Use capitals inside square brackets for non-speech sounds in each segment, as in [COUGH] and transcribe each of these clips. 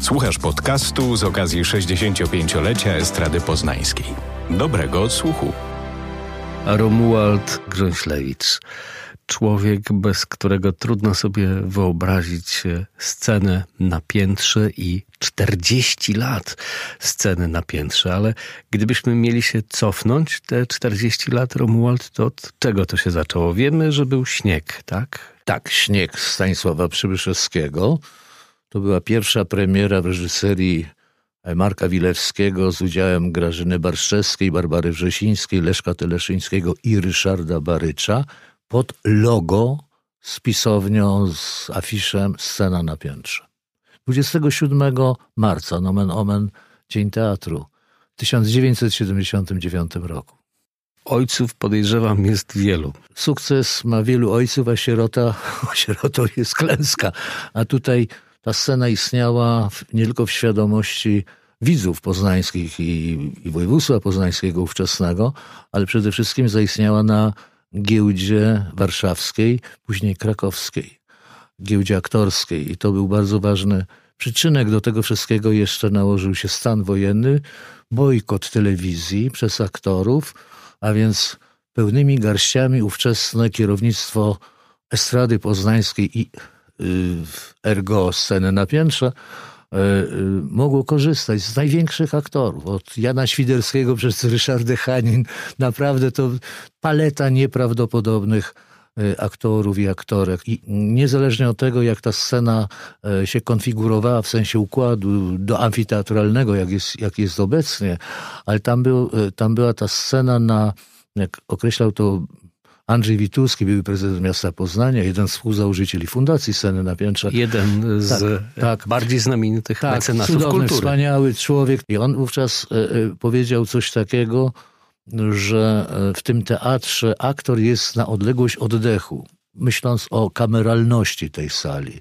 Słuchasz podcastu z okazji 65-lecia Estrady Poznańskiej. Dobrego odsłuchu. Romuald Grząślewicz. Człowiek, bez którego trudno sobie wyobrazić scenę na piętrze i 40 lat sceny na piętrze, ale gdybyśmy mieli się cofnąć te 40 lat, Romuald, to od czego to się zaczęło? Wiemy, że był śnieg, tak? Tak, śnieg Stanisława Przybyszewskiego. To była pierwsza premiera w reżyserii Marka Wilewskiego z udziałem Grażyny Barszczewskiej, Barbary Wrzesińskiej, Leszka Teleszyńskiego i Ryszarda Barycza pod logo z pisownią, z afiszem Scena na piętrze. 27 marca, nomen omen, Dzień Teatru, w 1979 roku. Ojców podejrzewam jest wielu. Sukces ma wielu ojców, a sierota, [LAUGHS] sierotą jest klęska. A tutaj ta scena istniała nie tylko w świadomości widzów poznańskich i, i województwa poznańskiego ówczesnego, ale przede wszystkim zaistniała na giełdzie warszawskiej, później krakowskiej, giełdzie aktorskiej. I to był bardzo ważny przyczynek do tego wszystkiego. Jeszcze nałożył się stan wojenny, bojkot telewizji przez aktorów, a więc pełnymi garściami ówczesne kierownictwo Estrady Poznańskiej i ergo sceny na piętrze y, y, mogło korzystać z największych aktorów, od Jana Świderskiego przez Ryszardę Hanin. Naprawdę to paleta nieprawdopodobnych aktorów i aktorek. I niezależnie od tego, jak ta scena się konfigurowała w sensie układu do amfiteatralnego, jak jest, jak jest obecnie, ale tam, był, tam była ta scena na, jak określał to Andrzej Wituski, były prezydent miasta Poznania, jeden z współzałożycieli Fundacji Sceny na Piętrze. Jeden z tak, tak. bardziej znamienitych tak, mecenasów cudowny, kultury. wspaniały człowiek. I on wówczas e, e, powiedział coś takiego, że e, w tym teatrze aktor jest na odległość oddechu, myśląc o kameralności tej sali.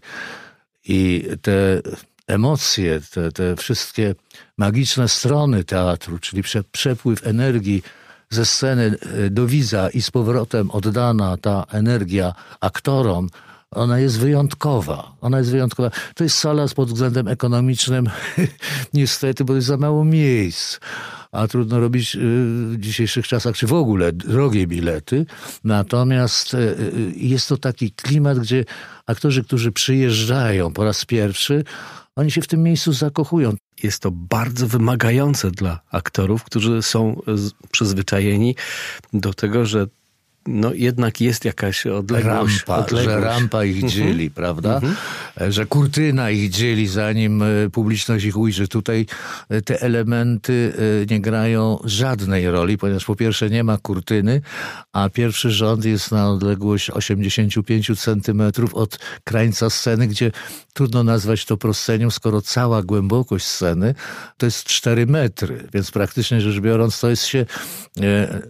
I te emocje, te, te wszystkie magiczne strony teatru, czyli prze, przepływ energii ze sceny do widza i z powrotem oddana ta energia aktorom, ona jest wyjątkowa. Ona jest wyjątkowa. To jest sala pod względem ekonomicznym, [LAUGHS] niestety, bo jest za mało miejsc. A trudno robić w dzisiejszych czasach, czy w ogóle drogie bilety. Natomiast jest to taki klimat, gdzie aktorzy, którzy przyjeżdżają po raz pierwszy, oni się w tym miejscu zakochują. Jest to bardzo wymagające dla aktorów, którzy są przyzwyczajeni do tego, że no jednak jest jakaś odległość. Rampa, odległość. że rampa ich Mhm. dzieli, prawda? Że kurtyna ich dzieli, zanim e, publiczność ich ujrzy. Tutaj e, te elementy e, nie grają żadnej roli, ponieważ po pierwsze nie ma kurtyny, a pierwszy rząd jest na odległość 85 centymetrów od krańca sceny, gdzie trudno nazwać to proscenią, skoro cała głębokość sceny to jest 4 metry, więc praktycznie rzecz biorąc to jest się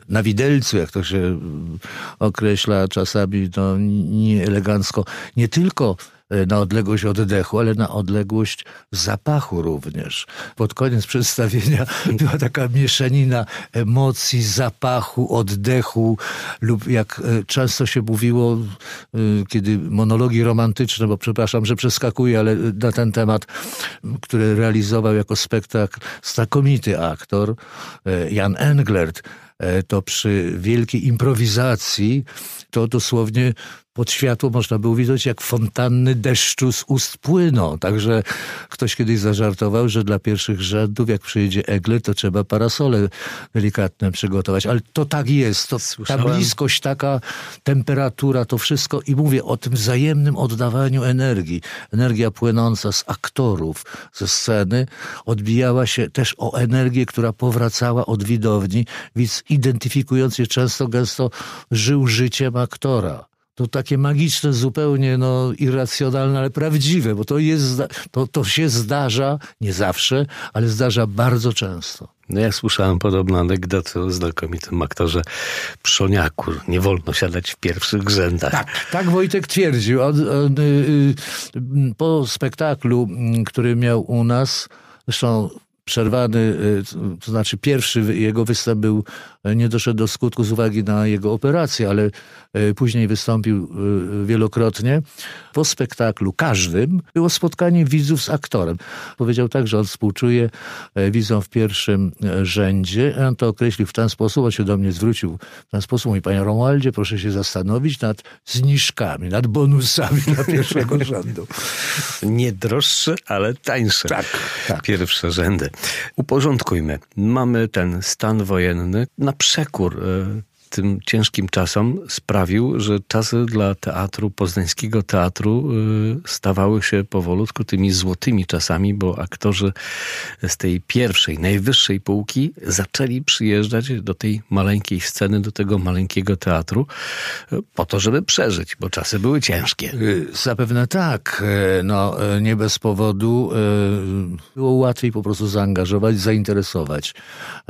na widelcu, jak to się określa czasami no, nieelegancko, nie tylko na odległość oddechu, ale na odległość zapachu również. Pod koniec przedstawienia [LAUGHS] była taka mieszanina emocji, zapachu, oddechu lub jak często się mówiło, kiedy monologi romantyczne, bo przepraszam, że przeskakuję, ale na ten temat, który realizował jako spektakl znakomity aktor Jan Englert, to przy wielkiej improwizacji to dosłownie pod światło można było widzieć, jak fontanny deszczu z ust płyną. Także ktoś kiedyś zażartował, że dla pierwszych rzędów, jak przyjedzie Egle, to trzeba parasole delikatne przygotować. Ale to tak jest. To, ta bliskość, taka temperatura, to wszystko. I mówię o tym wzajemnym oddawaniu energii. Energia płynąca z aktorów, ze sceny, odbijała się też o energię, która powracała od widowni. Widz identyfikując się często, gęsto żył życiem aktora to takie magiczne, zupełnie no, irracjonalne, ale prawdziwe, bo to, jest, to, to się zdarza, nie zawsze, ale zdarza bardzo często. No ja słyszałem podobną anegdotę o znakomitym aktorze Przoniaku. Nie wolno siadać w pierwszych rzędach. Tak, tak Wojtek twierdził. On, on, y, y, po spektaklu, który miał u nas, zresztą przerwany, y, to znaczy pierwszy jego występ był, y, nie doszedł do skutku z uwagi na jego operację, ale y, później wystąpił wielokrotnie. Po spektaklu każdym było spotkanie widzów z aktorem. Powiedział tak, że on współczuje widzom w pierwszym rzędzie. On to określił w ten sposób, on się do mnie zwrócił w ten sposób. Mówi, panie Romualdzie, proszę się zastanowić nad zniżkami, nad bonusami dla [LAUGHS] pierwszego rzędu. Nie droższe, ale tańsze. Tak, tak. Pierwsze rzędy. Uporządkujmy. Mamy ten stan wojenny na przekór e, tym ciężkim czasom sprawił, że czasy dla teatru, poznańskiego teatru y, stawały się powolutku tymi złotymi czasami, bo aktorzy z tej pierwszej, najwyższej półki zaczęli przyjeżdżać do tej maleńkiej sceny, do tego maleńkiego teatru y, po to, żeby przeżyć, bo czasy były ciężkie. Y, zapewne tak. No, nie bez powodu było łatwiej po prostu zaangażować, zainteresować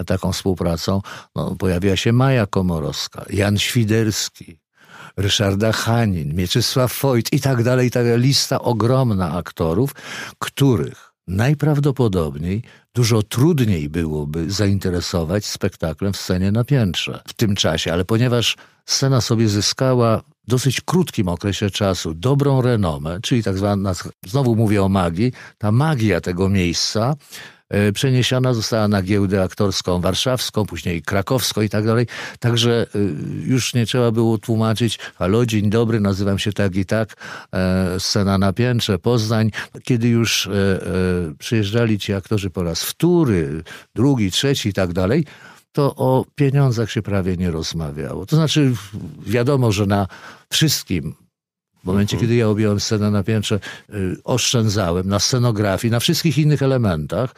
taką współpracą. No, pojawiła się Maja Jan Świderski, Ryszarda Hanin, Mieczysław Foyt i tak dalej, i tak dalej. Lista ogromna aktorów, których najprawdopodobniej dużo trudniej byłoby zainteresować spektaklem w scenie na piętrze w tym czasie, ale ponieważ scena sobie zyskała w dosyć krótkim okresie czasu dobrą renomę, czyli tak zwana, znowu mówię o magii, ta magia tego miejsca przeniesiona została na giełdę aktorską warszawską, później krakowską i tak dalej. Także e, już nie trzeba było tłumaczyć, halo, dzień dobry, nazywam się tak i tak, e, scena na piętrze, Poznań. Kiedy już przyjeżdżali ci aktorzy po raz wtóry, drugi, trzeci i tak dalej, to o pieniądzach się prawie nie rozmawiało. To znaczy, wiadomo, że na wszystkim w momencie, kiedy ja objąłem scenę na piętrze, y, oszczędzałem na scenografii, na wszystkich innych elementach.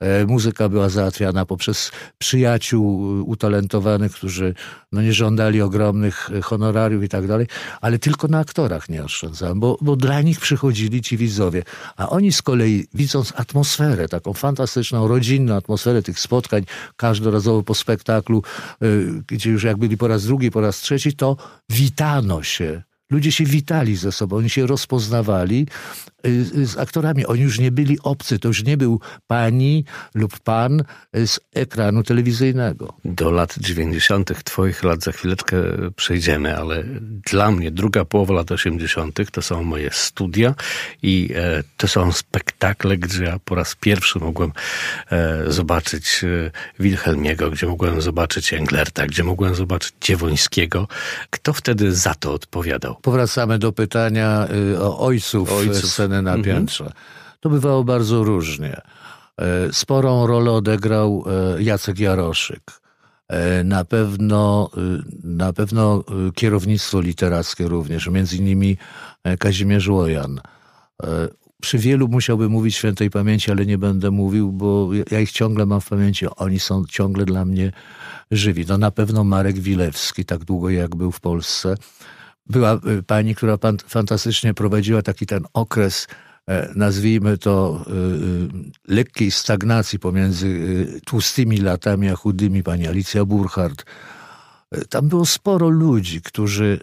E, muzyka była załatwiana poprzez przyjaciół y, utalentowanych, którzy no, nie żądali ogromnych y, honorariów i tak dalej, ale tylko na aktorach nie oszczędzałem, bo, bo dla nich przychodzili ci widzowie. A oni z kolei, widząc atmosferę, taką fantastyczną, rodzinną atmosferę tych spotkań, każdorazowo po spektaklu, gdzie już jak byli po raz drugi, po raz trzeci, to witano się Ludzie się witali ze sobą, oni się rozpoznawali z aktorami. Oni już nie byli obcy, to już nie był pani lub pan z ekranu telewizyjnego. Do lat 90. twoich lat za chwileczkę przejdziemy, ale dla mnie druga połowa lat 80. to są moje studia i e, to są spektakle, gdzie ja po raz pierwszy mogłem e, zobaczyć e, Wilhelmiego, gdzie mogłem zobaczyć Englerta, gdzie mogłem zobaczyć Dziewońskiego. Kto wtedy za to odpowiadał? Powracamy do pytania y, o ojców, ojców. Sceny na mhm. piętrze. Mhm. To bywało bardzo różnie. E, sporą rolę odegrał e, Jacek Jaroszyk. E, na pewno, y, na pewno y, kierownictwo literackie również, między innymi Kazimierz Łojan. Przy wielu musiałbym mówić świętej pamięci, ale nie będę mówił, bo ja ich ciągle mam w pamięci. Oni są ciągle dla mnie żywi. No na pewno Marek Wilewski, tak długo jak był w Polsce była y, pani, która fantastycznie prowadziła taki ten okres, e, nazwijmy to, y, lekkiej stagnacji pomiędzy tłustymi latami a chudymi, pani Alicja Burchardt. E, tam było sporo ludzi, którzy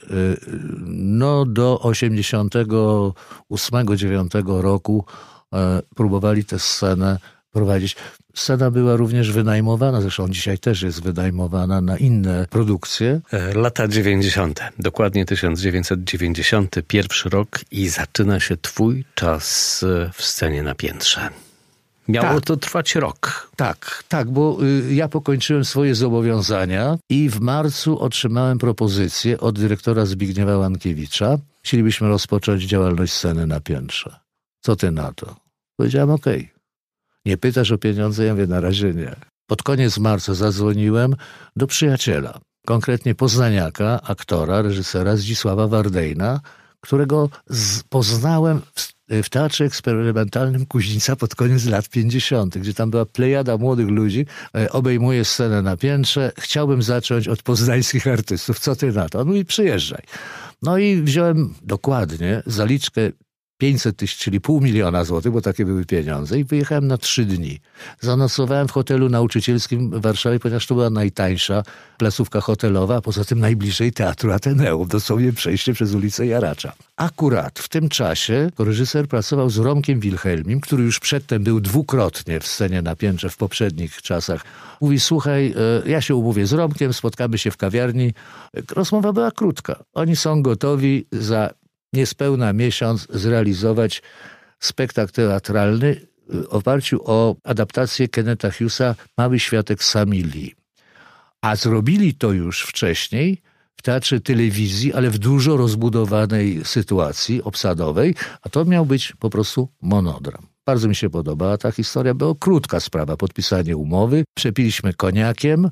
no, do 88-9 roku e, próbowali tę scenę prowadzić. Scena była również wynajmowana, zresztą dzisiaj też jest wynajmowana na inne produkcje. E, lata 90., dokładnie 1991 rok i zaczyna się twój czas e, w scenie na piętrze. Miało tak. to trwać rok. Tak, tak, bo y, ja pokończyłem swoje zobowiązania i w marcu otrzymałem propozycję od dyrektora Zbigniewa Łankiewicza. Chcielibyśmy rozpocząć działalność sceny na piętrze. Co ty na to? Powiedziałem okej. Okay. Nie pytasz o pieniądze? Ja mówię, na razie nie. Pod koniec marca zadzwoniłem do przyjaciela, konkretnie poznaniaka, aktora, reżysera Zdzisława Wardejna, którego poznałem w, w, Teatrze Eksperymentalnym Kuźnica pod koniec lat 50., gdzie tam była plejada młodych ludzi, e, obejmuje scenę na piętrze. Chciałbym zacząć od poznańskich artystów. Co ty na to? On mówi, przyjeżdżaj. No i wziąłem dokładnie zaliczkę 500 tysięcy, czyli pół miliona złotych, bo takie były pieniądze i wyjechałem na trzy dni. Zanocowałem w hotelu nauczycielskim w Warszawie, ponieważ to była najtańsza placówka hotelowa, a poza tym najbliżej Teatru Ateneum, dosłownie przejście przez ulicę Jaracza. Akurat w tym czasie reżyser pracował z Romkiem Wilhelmim, który już przedtem był dwukrotnie w scenie na piętrze w poprzednich czasach. Mówi, słuchaj, e, ja się umówię z Romkiem, spotkamy się w kawiarni. Rozmowa była krótka. Oni są gotowi za niespełna miesiąc zrealizować spektakl teatralny w oparciu o adaptację Kenneta Hughesa Mały Światek Samili. A zrobili to już wcześniej w teatrze telewizji, ale w dużo rozbudowanej sytuacji obsadowej, a to miał być po prostu monodram. Bardzo mi się podobała ta historia, była krótka sprawa, podpisanie umowy, przepiliśmy koniakiem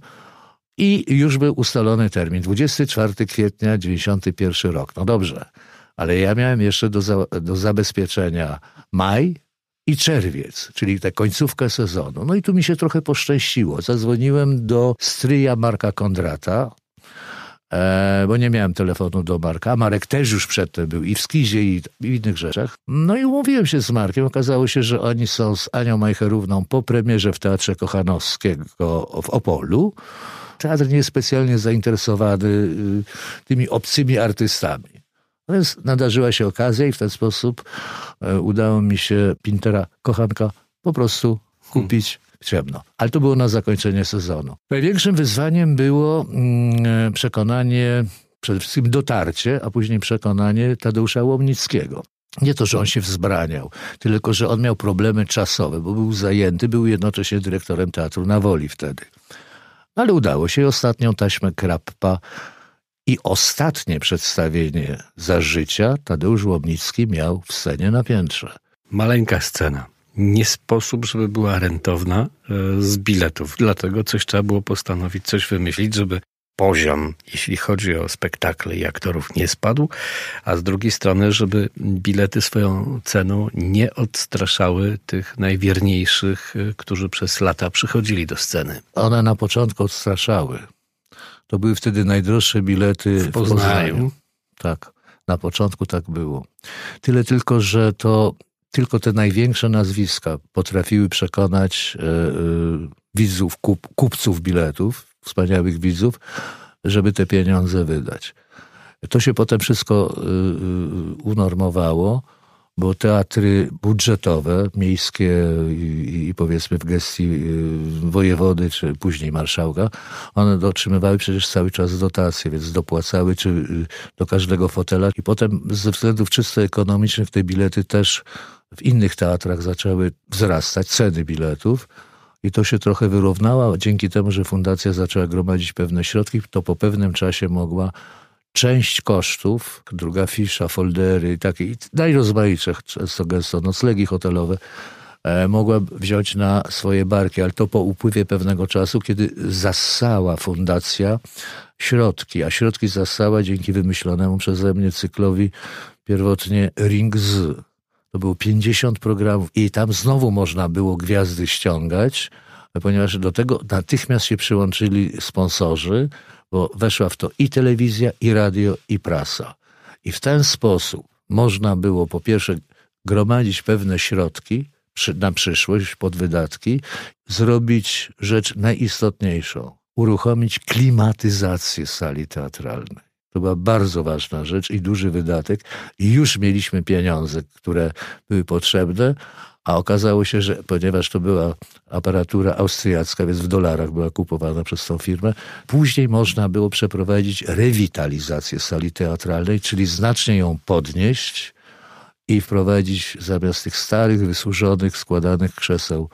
i już był ustalony termin, 24 kwietnia 91 rok. No dobrze, ale ja miałem jeszcze do, za, do zabezpieczenia maj i czerwiec, czyli tę końcówkę sezonu. No i tu mi się trochę poszczęściło. Zadzwoniłem do stryja Marka Kondrata, e, bo nie miałem telefonu do Marka. Marek też już przedtem był i w Skizie, i, i w innych rzeczach. No i umówiłem się z Markiem. Okazało się, że oni są z Anią Majcherówną po premierze w Teatrze Kochanowskiego w Opolu. Teatr nie jest specjalnie zainteresowany y, tymi obcymi artystami. Więc nadarzyła się okazja i w ten sposób e, udało mi się Pintera Kochanka po prostu kupić ciemno. Ale to było na zakończenie sezonu. Największym wyzwaniem było mm, przekonanie, przede wszystkim dotarcie, a później przekonanie Tadeusza Łomnickiego. Nie to, że on się wzbraniał, tylko że on miał problemy czasowe, bo był zajęty, był jednocześnie dyrektorem teatru na woli wtedy. Ale udało się ostatnią taśmę Krappa i ostatnie przedstawienie za życia Tadeusz Łomnicki miał w scenie na piętrze. Maleńka scena. Nie sposób, żeby była rentowna e, z biletów. Dlatego coś trzeba było postanowić, coś wymyślić, żeby poziom, jeśli chodzi o spektakle i aktorów, nie spadł, a z drugiej strony, żeby bilety swoją ceną nie odstraszały tych najwierniejszych, e, którzy przez lata przychodzili do sceny. One na początku odstraszały. To były wtedy najdroższe bilety w Poznaniu. W Poznaniu. Tak, na początku tak było. Tyle tylko, że to tylko te największe nazwiska potrafiły przekonać e, e, widzów, kup, kupców biletów, wspaniałych widzów, żeby te pieniądze wydać. To się potem wszystko e, e unormowało bo teatry budżetowe, miejskie i, i, powiedzmy w gestii y, wojewody, czy później marszałka, one otrzymywały przecież cały czas dotacje, więc dopłacały czy y, do każdego fotela i potem ze względów czysto ekonomicznych te bilety też w innych teatrach zaczęły wzrastać, ceny biletów. I to się trochę wyrównało dzięki temu, że fundacja zaczęła gromadzić pewne środki, to po pewnym czasie mogła część kosztów, druga fisza, foldery, takie najrozmaitsze, często gęsto noclegi hotelowe, e, mogła wziąć na swoje barki, ale to po upływie pewnego czasu, kiedy zassała fundacja środki, a środki zassała dzięki wymyślonemu przeze mnie cyklowi pierwotnie Ring Z. To było 50 programów i tam znowu można było gwiazdy ściągać, ponieważ do tego natychmiast się przyłączyli sponsorzy, bo weszła w to i telewizja, i radio, i prasa. I w ten sposób można było po pierwsze gromadzić pewne środki na przyszłość, pod wydatki, zrobić rzecz najistotniejszą uruchomić klimatyzację sali teatralnej. To była bardzo ważna rzecz i duży wydatek. I już mieliśmy pieniądze, które były potrzebne, a okazało się, że ponieważ to była aparatura austriacka, więc w dolarach była kupowana przez tą firmę, później można było przeprowadzić rewitalizację sali teatralnej, czyli znacznie ją podnieść i wprowadzić zamiast tych starych, wysłużonych, składanych krzeseł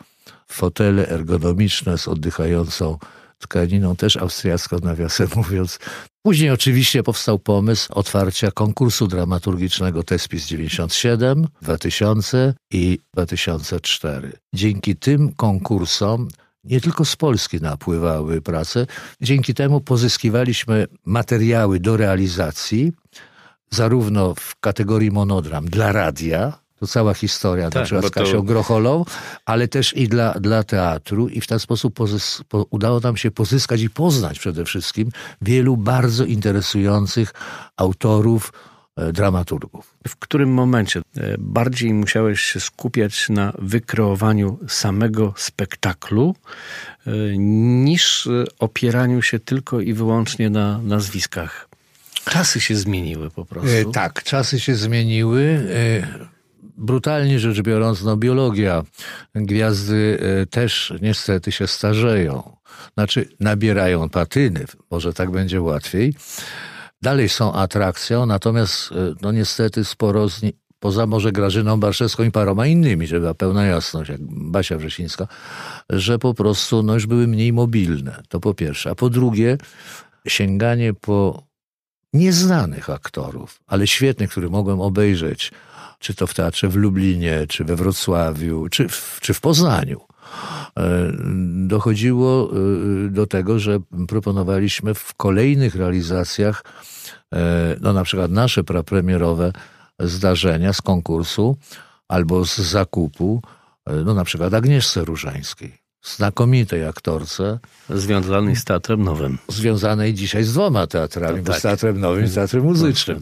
fotele ergonomiczne z oddychającą tkaniną, też austriacką nawiasem [LAUGHS] mówiąc. Później oczywiście powstał pomysł otwarcia konkursu dramaturgicznego TESPIS 97, 2000 i 2004. Dzięki tym konkursom nie tylko z Polski napływały prace, dzięki temu pozyskiwaliśmy materiały do realizacji, zarówno w kategorii monodram dla radia, to cała historia, tak, na z Kasią to... Grocholą, ale też i dla, dla teatru i w ten sposób pozys- po, udało nam się pozyskać i poznać przede wszystkim wielu bardzo interesujących autorów e, dramaturgów. W którym momencie e, bardziej musiałeś się skupiać na wykreowaniu samego spektaklu, e, niż opieraniu się tylko i wyłącznie na nazwiskach? Czasy się zmieniły po prostu. tak, czasy się zmieniły brutalnie rzecz biorąc, no biologia, gwiazdy też niestety się starzeją. Znaczy, nabierają patyny, może tak będzie łatwiej. Dalej są atrakcją, natomiast e, no niestety sporo z nie, poza może Grażyną Barszewską i paroma innymi, żeby była pełna jasność, jak Basia Wrzesińska, że po prostu no już były mniej mobilne. To po pierwsze. A po drugie, sięganie po nieznanych aktorów, ale świetnych, których mogłem obejrzeć, czy to w teatrze w Lublinie, czy we Wrocławiu, czy w, czy w Poznaniu. E, dochodziło e, do tego, że proponowaliśmy w kolejnych realizacjach, e, no na przykład nasze prapremierowe zdarzenia z konkursu albo z zakupu, no na przykład Agnieszce Różańskiej znakomitej aktorce. Związanej z Teatrem Nowym. Związanej dzisiaj z dwoma teatrami, no tak. z Teatrem Nowym i z Teatrem Muzycznym.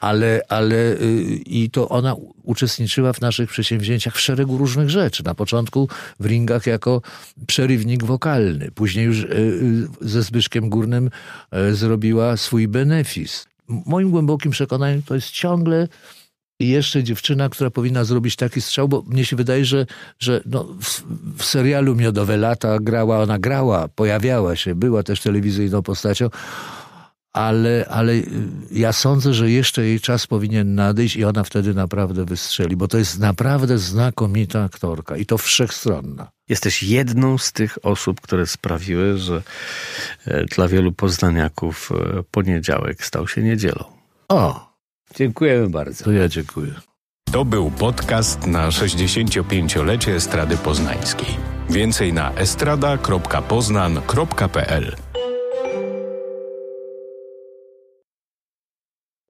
Ale, ale y, i to ona uczestniczyła w naszych przedsięwzięciach w szeregu różnych rzeczy. Na początku w ringach jako przerywnik wokalny. Później już y, y, ze Zbyszkiem Górnym zrobiła swój benefis. Moim głębokim przekonaniem to jest ciągle i jeszcze dziewczyna, która powinna zrobić taki strzał, bo mnie się wydaje, że, że no, w, w, serialu Miodowe Lata grała, ona grała, pojawiała się, była też telewizyjną postacią, ale, ale ja sądzę, że jeszcze jej czas powinien nadejść i ona wtedy naprawdę wystrzeli, bo to jest naprawdę znakomita aktorka i to wszechstronna. Jesteś jedną z tych osób, które sprawiły, że e, dla wielu poznaniaków e, poniedziałek stał się niedzielą. O! Dziękujemy bardzo. To ja dziękuję. To był podcast na 65-lecie Estrady Poznańskiej. Więcej na estrada.poznan.pl